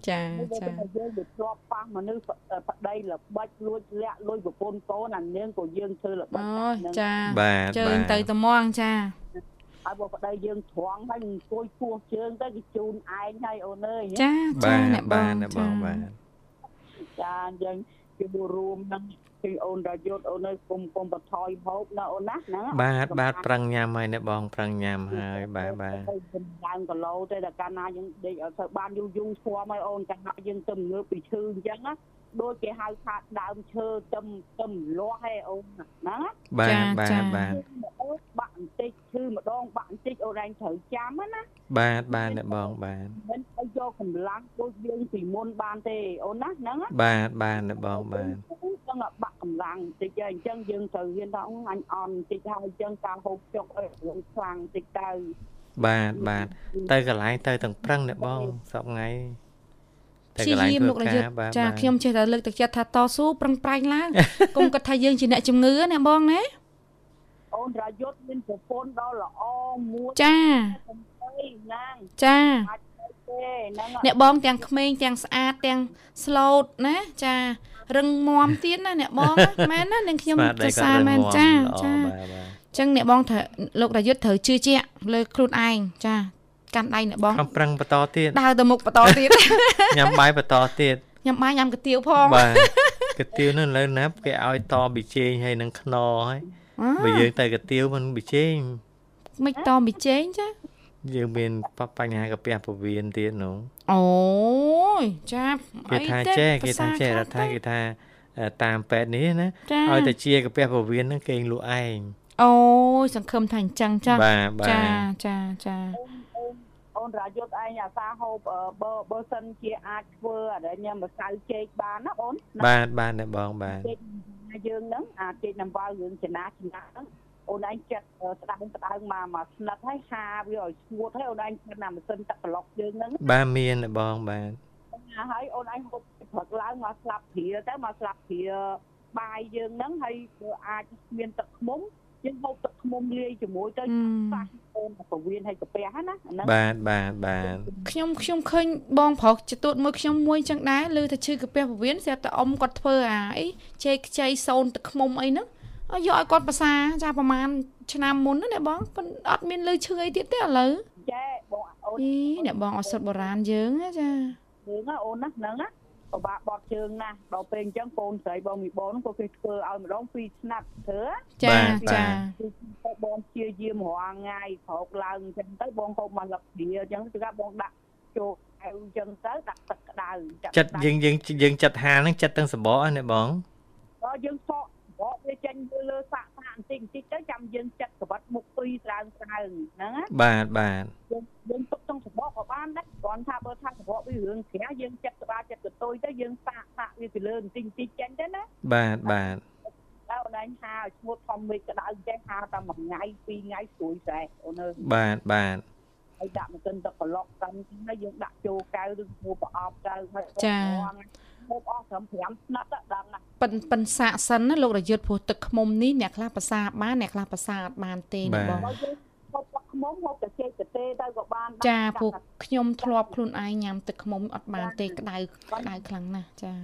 ចាចាយើងទៅជាប់ប៉ះមនុស្សប្តីល្បិចលួចលាក់លួចប្រពន្ធកូនអានាងក៏យើងធ្វើល្បិចអូចាបាទជើងទៅត្មងចា ហើយបើប្តីយើងត្រង់ហើយអង្គុយពោះជើងទៅគេជូនឯងហើយអូនអើយចាចាអ្នកបងអ្នកបងបាទចាយើងគេរួមនឹងឃើញអូនរយុទ្ធអូននៅគុំគុំបថយហូបណាអូនណាហ្នឹងបាទបាទប្រឹងញ៉ាំហើយអ្នកបងប្រឹងញ៉ាំហើយបាទបាទឡើងគីឡូទេតែកាលណាយើងដេកអត់ទៅបានយូរយូរស្គាល់មកអូនកាលណាយើងទៅងើបពីឈឺអញ្ចឹងណាដូចគេហៅថាដើមឈើទឹមទឹមលាស់ហេអូនហ្នឹងបាទបាទបាទអូនបាក់បន្តិច ឈឺម្ដងបាក់បន្តិចអូនឯងត្រូវចាំណាបាទបាទអ្នកបងបាទមិនឲ្យយកកម្លាំងដូចយើងពីមុនបានទេអូនណាហ្នឹងបាទបាទអ្នកបងបាទចឹងបាក់កម្លាំងបន្តិចហើយអញ្ចឹងយើងត្រូវរៀនថាអញអន់បន្តិចហើយអញ្ចឹងការហូបចុកអីរឿងខ្លាំងបន្តិចទៅបាទបាទទៅកន្លែងទៅទាំងប្រឹងអ្នកបងសប្ងៃទៅព្យាកន្លែងយាមធ្វើលោករយុការទ្ធបាទចាបាទខ្ញុំចេះតែលើកទឹកចិត្តថាតស៊ូប្រឹងប្រែងឡើងកុំគិតថាយើងជាអ្នកជំងឺណាបងណា អូនរយុទ្ធមានប្រពន្ធដ៏ល្អមួយចាសំដីណាងចាអាចទៅទេហ្នឹងអ្នកបងទាំងក្មេងទាំងស្អាតទាំងស្លូតណាចារឹងមាំទៀតណាអ្នកបងណាមែនណានឹងខ្ញុំស្មារតីសរសើរក៏មែនរឹងមាំចាល្អចាបាទបាទអញ្ចឹងអ្នកបងត្រូវលោករយុទ្ធត្រូវជឿជាក់លើខ្លួនឯងចាកាន់ដៃអ្នកបងខំប្រឹងបន្តទៀតដើរទៅមុខបន្តទៀតញ៉ាំបាយបន្តទៀតញ៉ាំបាយញ៉ាំកាទៀវផងបាទកាទៀវនោះឥឡូវណាគេឲ្យតប៊ីចេងហើយនឹងខ្នុរហើយអើ បើយើងទៅកាទៀវមិនប៊ីចេងមិនតប៊ីចេងចាយើងមានបញ្ហាកាពះពោះវៀនទៀតនោះអូយចាគេថាអីទេចេះគេថាភាសាចេះខ្លះរដ្ឋាទេគេថាអឺតាមពេទ្យនេះណាចាឲ្យតែជាកាពះពោះវៀនហ្នឹងគេងលក់ឯងអូយសង្ឃឹមថាអញ្ចឹងចាបាទបាទចាចាចាអូនរយុទ្ធឯងអាសាហូបអឺបើបើសិនជាអាចធ្វើអរិញម្សៅចេកបានណាអូនណាបាទបាទអ្នកបងបាទ ចេកយើងហ្នឹងអាចេកនំវ៉ៅរឿងចំណាចំណាហ្នឹងអូនឯងចាត់អឺស្ដាំស្ដាងមកមកស្និតហើយហាវាឲ្យស្ងួតហើយអូនឯងចាត់ណាម៉ាស៊ីនទឹកប្លុកយើងហ្នឹងបាទមានអ្នកបងបាទណាហើយអូនឯងហូបព្រឹកឡើងមកស្លាប់ព្រាទៅមកស្លាប់ព្រាបាយយើងហ្នឹងហើយបើអាចមានទឹកខ្មុំ យើងហូបទឹកខ្មុំលាយជាមួយទៅអឺប៉ះអូនពវៀនហើយកាពះណាអាហ្នឹងបាទបាទបាទខ្ញុំខ្ញុំឃើញបងប្រុសចតួតមួយខ្ញុំមួយចឹងដែរឮថាឈឺកាពះពោះវៀនស្រាប់តែអ៊ំគាត់ធ្វើអាអីចេកខ្ចីសូនទឹកខ្មុំអីហ្នឹងឲ្យយកឲ្យគាត់ប្រសាចាប្រហែលឆ្នាំមុនណាអ្នកបងប៉ុន្តែអត់មានឮឈឺអីទៀតទេឥឡូវចេះបងអូនអីអ្នកបងអត់សុទ្ធបុរាណយើងណាចាយើងណាអូនណាហ្នឹងណា ពិបាកបត់ជើងណាស់ដល់ពេលអញ្ចឹងកូនស្រីបងមីបងហ្នឹងក៏គេធ្វើឲ្យម្ដងពីរស្នាត់ធ្វើចាចាគឺទៅបងព្យាយាមរាល់ថ្ងៃក្រោកឡើងអញ្ចឹងទៅបងហូបមកលឹកព្រាអញ្ចឹងគឺថាបងដាក់ចូលអៅអញ្ចឹងទៅដាក់ទឹកក្តៅចិត្តយើងយើងយើងចិត្តហាលហ្នឹងចិត្តទាំងសបកណាអ្នកបងដល់យើងសក់បកវាចេញទៅលើសាក់សាក់ បន្តិចបន្តិចទៅចាំយើងចាត់ក្បត់មុខពីរស្រាងស្រាងហ្នឹងណាបាទបាទយើងយើងទុកក្នុងសបកក៏បានដែរគ្រាន់ថាបើថាសបកវារឿងក្រាស់យើងចាត់ក្បាលចាត់កតុយទៅយើងសាក់សាក់វាពីលើបន្តិចបន្តិចចេញទៅណាបាទបាទដល់អូនឯងហាឲ្យឈ្មោះធំមេឃក្តៅចេះហាតែមួយថ្ងៃពីរថ្ងៃស្រួយស្រែអូនអើយបាទបាទហើយដាក់មកទិនទឹកប្លុកតាមហើយយើងដាក់ចូលកៅឬឈ្មោះប្រអប់ទៅហើយចា ហូបអស់ត្រឹម5ស្និតទៅដល់ណាប៉ិនប៉ិនសាកសិនណាលោករយុទ្ធព្រោះទឹកខ្មុំនេះអ្នកខ្លះប្រសាបានអ្នកខ្លះប្រសាអត់បានទេណាបងបើយើងហូបទឹកខ្មុំហូបតែចេកទៅទេទៅក៏បានចាពួកខ្ញុំធ្លាប់ខ្លួនឯងញ៉ាំទឹកខ្មុំអត់បានទេក្តៅក្តៅខ្លាំងណាស់ចា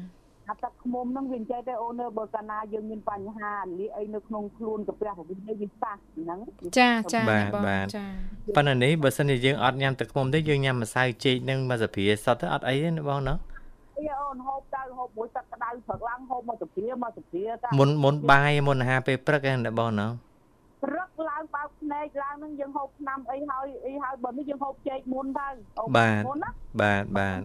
អាទឹកខ្មុំហ្នឹងវាអញ្ចឹងទេអូនអើយបើកាលណាយើងមានបញ្ហាលីអីនៅក្នុងខ្លួនកាពះរបស់វាវាសះហ្នឹងចាចាអ្នកបងចាប៉ុន្តែនេះបើសិនជាយើងអត់ញ៉ាំទឹកខ្មុំទេយើងញ៉ាំម្សៅចេកនឹងមកសាព្រាសុទ្ធទៅអត់អីទេណាបងណា អីអូនហូបទៅហូបមួយទឹកក្តៅព្រឹកឡើងហូបមកទៅព្រាមកទៅព្រាទៅមុនមុនបាយមុនអាហារពេលព្រឹកហ្នឹងណាបងណាព្រឹកឡើងបើកភ្នែកឡើងហ្នឹងយើងហូបឆ្នាំអីហើយអីហើយបើនេះយើងហូបចេកមុនទៅហូបមុនណាបាទបាទ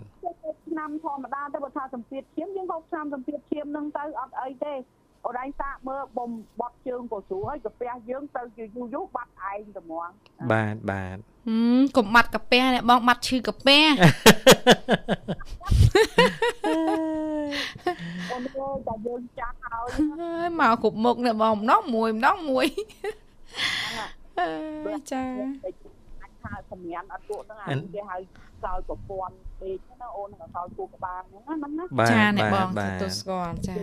ឆ្នាំធម្មតាទៅបើថាសម្ពាធឈាមយើងហូបឆ្នាំសម្ពាធឈាមហ្នឹងទៅអត់អីទេអូនឯងសាកមើលបំបត់ជើងក៏ស្រួលហើយកាពះយើងទៅជាយូរយូរបាត់ឯងតែហ្មងបាទបាទហឹមកុំបាត់កាពះអ្នកបងបាត់ឈឺកាពះ អូនអើយតែយើងចាស់ហើយ ហើយ មកគ្រប់មុខអ្នកបងម្ដងមួយម្ដងមួយអើយចាអាចថាសម្ញានអត់ពួកហ្នឹងអាគេហៅសោយប្រព័ន្ធពេកណាអូនហ្នឹងសោយពូក្បាលហ្នឹងហ្នឹងណាបាទចាអ្នកបងបាទទទួលស្គាល់ចា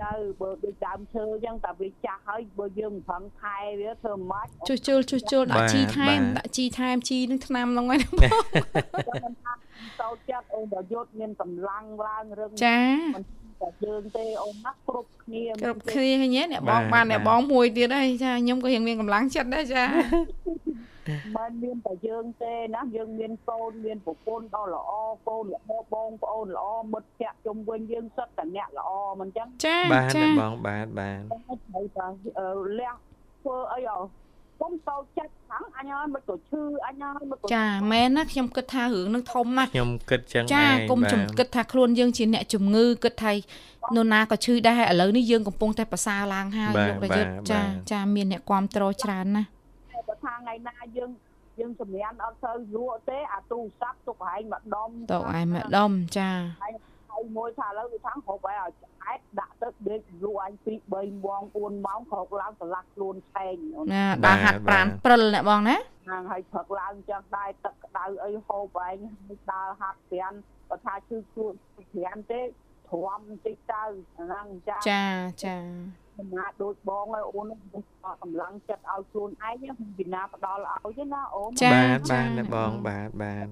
ទៅបើដូចដើមឈើអញ្ចឹងតែវាចាស់ហើយបើយើងមិនប្រឹងថែវាធ្វើមិនជួសជុលជួសជុលដាក់ជីថែមដាក់ជីថែមជីនឹងថ្នាំហ្នឹងហើយចឹងមិនថាតូចចិត្តអូនប្រយុទ្ធមានកម្លាំងឡើងរឹងចា តែយើងទេអូនណាគ្រប់គ្នាគ្រប់គ្នាហ្នឹងអ្នកបងបានអ្នកបងមួយទៀតហើយចាខ្ញុំក៏រៀងមានកម្លាំងចិត្តដែរចាមិនមានតែយើងទេណាយើងមានកូនមានប្រពន្ធដ៏ល្អកូនល្អបងប្អូនល្អមិត្តភក្តិជុំវិញយើងសិតតែអ្នកល្អមិនចឹងចាបាទចាបងបាទបាទត្រូវតែលះធ្វើអីអ កុំតោចិត្តខាងអញហើយមិនក៏ឈឺអញហើយមិនក៏ចាមែនណាខ្ញុំគិតថារឿងនឹងធំណាស់ខ្ញុំគិតចឹងចាកុំជំគិតថាខ្លួនយើងជាអ្នកជំងឺគិតថានរណាក៏ឈឺដែរឥឡូវនេះយើងកំពុងតែប្រសើរឡើងហើយលោករយុទ្ធចាចាមានអ្នកគ្រប់គ្រងច្រើនណាស់បើថាថ្ងៃណាយើងយើងសម្រានអត់សូវលក់ទេអាទូរស័ព្ទទុកឯងម្ដុំទុកឯងម្ដុំចាហើយមួយថាឥឡូវវាថាហូបឲ្យឆ្អែតដាក់ ទឹកដេកលក់អញ2 3ម៉ោង4ម៉ោងក្រោកឡើងឆ្លាស់ខ្លួនឆេងណាដល់ហាត់ប្រានព្រិលណាបងណាហ្នឹងហើយព្រឹកឡើងចឹងដែរទឹកក្តៅអីហូបឯងដើរហាត់ព្រានបើថាឈឺខ្លួនព្រានទេទ្រាំបន្តិចទៅហ្នឹងចាចាចា មិនណាដូចបងហើយអូនកម្លាំងចិត្តឲ្យខ្លួនឯងមិនពីណាផ្ដល់ឲ្យទេណាអូនបាទបាទបងបាទបាទ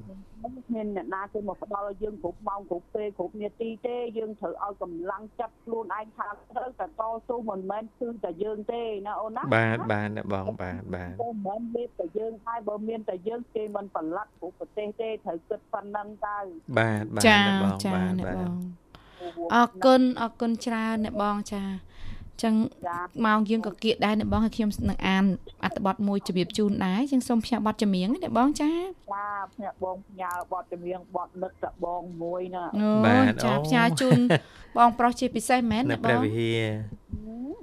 មានអ្នកណាគេមកផ្ដល់ឲ្យយើងគ្រប់ម៉ោងគ្រប់ពេលគ្រប់នាទីទេយើងត្រូវឲ្យកម្លាំងចិត្តខ្លួនឯងថាត្រូវតែតស៊ូមិនមែនគឺតែយើងទេណាអូនណាបាទបាទបងបាទបាទមិនមែនមានតែយើងហើយបើមានតែយើងគេមិនប្រឡ័តគ្រប់ប្រទេសទេត្រូវគិតប៉ុណ្ណឹងទៅបាទបាទបងបាទបាទអរគុណអរគុណច្រើនអ្នកបងចា ចឹងម៉ោងយើងក៏គៀកដែរអ្នកបងហើយខ្ញុំនឹងអានអត្ថបទមួយជំរាបជូនដែរចឹងសូមផ្សាយបទចម្រៀងអ្នកបងចាចាផ្សាយបងផ្ញើបទចម្រៀងបទនឹកតបងមួយណាបាទចាផ្សាយជូនបងប្រុសជាពិសេសមែនអ្នកបងព្រះវិហារ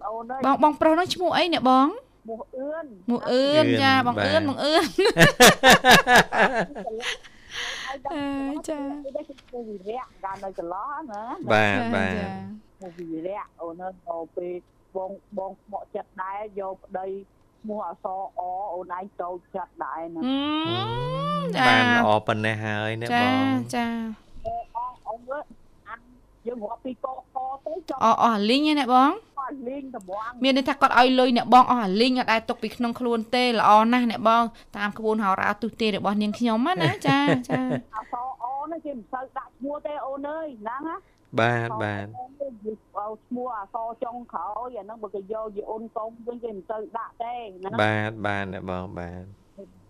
អូនបងបងប្រុសនោះឈ្មោះអីអ្នកបងមោះអឿនមោះអឿនចាបងអឿនបងអឿនអើ ចានេះគឺវិរៈកាលនៅចន្លោះណាបាទបាទមកវិរៈអូនទៅពេលបងបងខ្មក់ចិត្តដែរយកប្តីឈ្មោះអសអអូនឯងចូលចិត្តដែរណាបានល្អប៉ុណ្ណេះហើយណាបងចាអងអងអានយើងរាប់ពីកកទៅចង់អអស់លីងណាបង អស់លីងត្មងមានន័យថាគាត់ឲ្យលុយអ្នកបងអស់អាលីងអត់ដែរទុកពីក្នុងខ្លួនទេល្អណាស់អ្នកបងតាមក្បួនហោរាទុទេរបស់នាងខ្ញុំណាចាចាអសអនេះគេមិនសូវដាក់ឈ្មោះទេអូនអើយហ្នឹងណាបាទបាទឈ្មោះអសចុងក្រោយអាហ្នឹងបើគេយកជាអូនកុំវិញគេមិនទៅដាក់ទេណាបាទបាទបងបាទតែ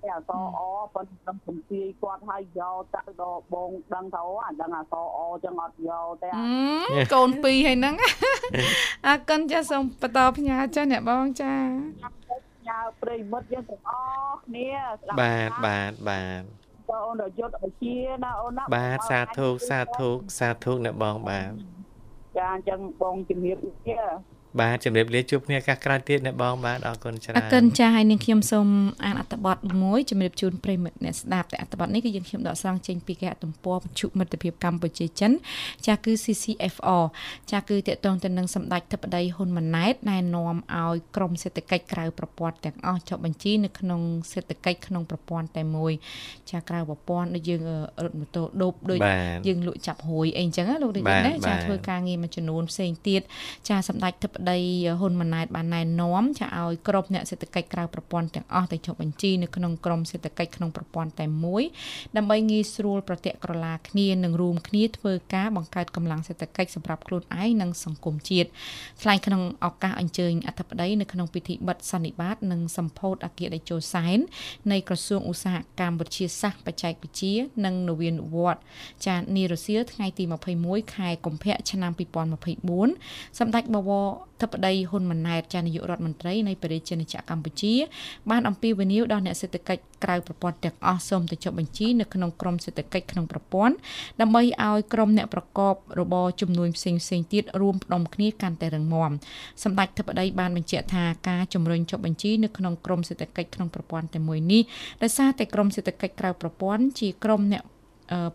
អសអប៉ុន្តែខ្ញុំសំភាយគាត់ឲ្យយកទៅដល់បងដឹងថាអូអាដឹងអសអចឹងអត់យកទេកូនពីរហើយហ្នឹងអរគុណចាសូមបន្តផ្ញើចាអ្នកបងចាផ្ញើប្រិមិត្តយើងទាំងអស់គ្នាបាទបាទបាទអូនយុទ្ធឲ្យជាណាអូនណាបាទសាធុសាធុសាធុអ្នកបងបាទចាអញ្ចឹងបងជំរាបលា បាទជំរាបលាជួបគ្នាឱកាសក្រោយទៀតអ្នកបងបាទអរគុណច្រើនអរគុណចាស់ហើយនាងខ្ញុំសូមអានអត្ថបទមួយជំរាបជូនប្រិមិត្តអ្នកស្ដាប់តែអត្ថបទនេះគឺយើងខ្ញុំដកស្រង់ចេញពីគេហទំព័របញ្ជុមិត្តភាពកម្ពុជាចិនចាស់គឺ CCFR ចាស់គឺតកតងទៅនឹងសម្ដេចធិបតីហ៊ុនម៉ាណែតណែនាំឲ្យក្រមសេដ្ឋកិច្ចក្រៅប្រព័ន្ធទាំងអស់ចុះបញ្ជីនៅក្នុងសេដ្ឋកិច្ចក្នុងប្រព័ន្ធតែមួយចាស់ក្រៅប្រព័ន្ធដូចយើងរត់ម៉ូតូដូបដូចយើងលក់ចាប់រួយអីអញ្ចឹងលោករាជណាចាស់ធ្វើការងារមួយចំនួនផ្សេងទៀតចាស់សម្ដេចធិបតីហ៊ុនម៉ាណែតបានណែនាំចាឲ្យក្រុមអ្នកសេដ្ឋកិច្ចក្រៅប្រព័ន្ធទាំងអស់ទៅចុះបញ្ជីនៅក្នុងក្រុមសេដ្ឋកិច្ចក្នុងប្រព័ន្ធតែមួយដើម្បីងាយស្រួលប្រតិក្រឡាគ្នានិងរួមគ្នាធ្វើការបង្កើតកម្លាំងសេដ្ឋកិច្ចសម្រាប់ខ្លួនឯងនិងសង្គមជាតិថ្លែងក្នុងឱកាសអញ្ជើញអធិបតីនៅក្នុងពិធីបិទសន្និបាតនិងសម្ពោធអគារតេជោសែននៃក្រសួងឧស្សាហកម្មវិទ្យាសាស្ត្របច្ចេកវិទ្យានិងនវានុវត្តន៍ចានីរសៀលថ្ងៃទី21ខែកុម្ភៈឆ្នាំ2024សម្ដេចបវរ ធិបតីហ៊ុនម៉ាណែតចានាយករដ្ឋមន្ត្រីនៃប្រជាជនជាតិកម្ពុជា បានអំពាវនាវដល់អ្នកសេដ្ឋកិច្ចក្រៅប្រព័ន្ធទាំងអស់សូមទៅចុះបញ្ជីនៅក្នុងក្រមសេដ្ឋកិច្ចក្នុងប្រព័ន្ធដើម្បីឲ្យក្រុមអ្នកប្រកបរបរជំនួញផ្សេងផ្សេងទៀតរួមផ្ដុំគ្នាកាន់តែរឹងមាំសម្ដេចធិបតីបានបញ្ជាក់ថាការជំរុញចុះបញ្ជីនៅក្នុងក្រមសេដ្ឋកិច្ចក្នុងប្រព័ន្ធតែមួយនេះដោយសារតែក្រមសេដ្ឋកិច្ចក្រៅប្រព័ន្ធជាក្រមអ្នក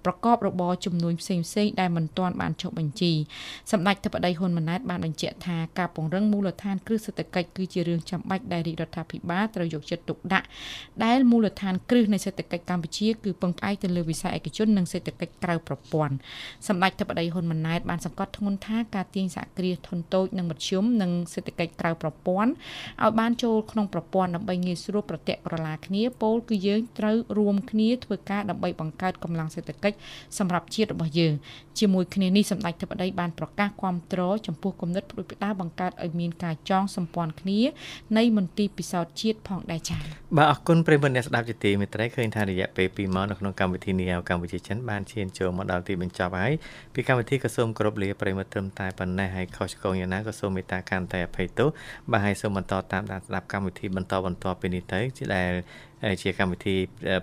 ប្រកបរបរជំនួញផ្សេងផ្សេងដែលមិនទាន់បានចុះបញ្ជីសម្ដេចធិបតីហ៊ុនម៉ាណែតបានបញ្ជាក់ថាការពង្រឹងមូលដ្ឋានគ្រឹះសេដ្ឋកិច្ចគឺជារឿងចាំបាច់ដែលរាជរដ្ឋាភិបាលត្រូវយកចិត្តទុកដាក់ដែលមូលដ្ឋានគ្រឹះនៃសេដ្ឋកិច្ចកម្ពុជាគឺពឹងផ្អែកទៅលើវិស័យឯកជននិងសេដ្ឋកិច្ចក្រៅប្រព័ន្ធសម្ដេចធិបតីហ៊ុនម៉ាណែតបានសង្កត់ធ្ងន់ថាការទាញសហគ្រាសធុនតូចនិងមធ្យមនិងសេដ្ឋកិច្ចក្រៅប្រព័ន្ធឲ្យបានចូលក្នុងប្រព័ន្ធដើម្បីងាយស្រួលប្រតិក្រឡាគ្នាពោលគឺយើងត្រូវរួមគ្នាធ្វើការដើម្បីបង្កើតកម្លាំងសេសេដ្ឋកិច្ចសម្រាប់ជាតិរបស់យើងជាមួយគ្នានេះសម្ដេចធិបតីបានប្រកាសគាំទ្រចំពោះគំនិតផ្ដួចផ្ដើមបង្កើតឲ្យមានការចងសម្ព័ន្ធគ្នានៃមន្ទីរពិសោធន៍ជាតិផងដែរចា៎បាទអរគុណប្រិយមិត្តអ្នកស្ដាប់ជាទីមេត្រីឃើញថារយៈពេល2ម៉ោងនៅក្នុងកម្មវិធីនីយកម្ពុជាចិនបានឈានចូលមកដល់ទីបញ្ចប់ហើយពីកម្មវិធីក៏សូមគោរពលាប្រិយមិត្តត្រឹមតែប៉ុណ្ណេះហើយខុសឆ្គងយ៉ាងណាក៏សូមមេត្តាខន្តីអភ័យទោសបាទហើយសូមបន្តតាមដានស្ដាប់កម្មវិធីបន្តបន្តពីនេះទៅជាដែលជាកម្មវិធី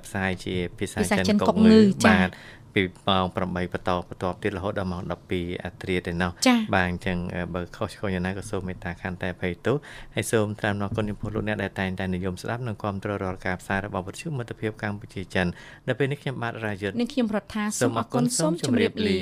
ផ្សាយជាភាសាចិនកុកងឺបាទពីម៉ោង8បន្តបន្តទៀតរហូតដល់ម៉ោង12អាត្រាទៅនោះបាទអញ្ចឹងបើខុសឆ្គងយ៉ាងណាក៏សូមមេត្តាខន្តីអភ័យទោសហើយសូមថ្លែងអំណរគុណចំពោះលោកអ្នកដែលតែងតែនិយមស្ដាប់និងគាំទ្ររាល់ការផ្សាយរបស់វិទ្យុមិត្តភាពកម្ពុជាចិនដល់ពេលនេះខ្ញុំបាទរាយុទ្ធនិងខ្ញុំរដ្ឋាសូមអរគុណសូមជម្រាបលា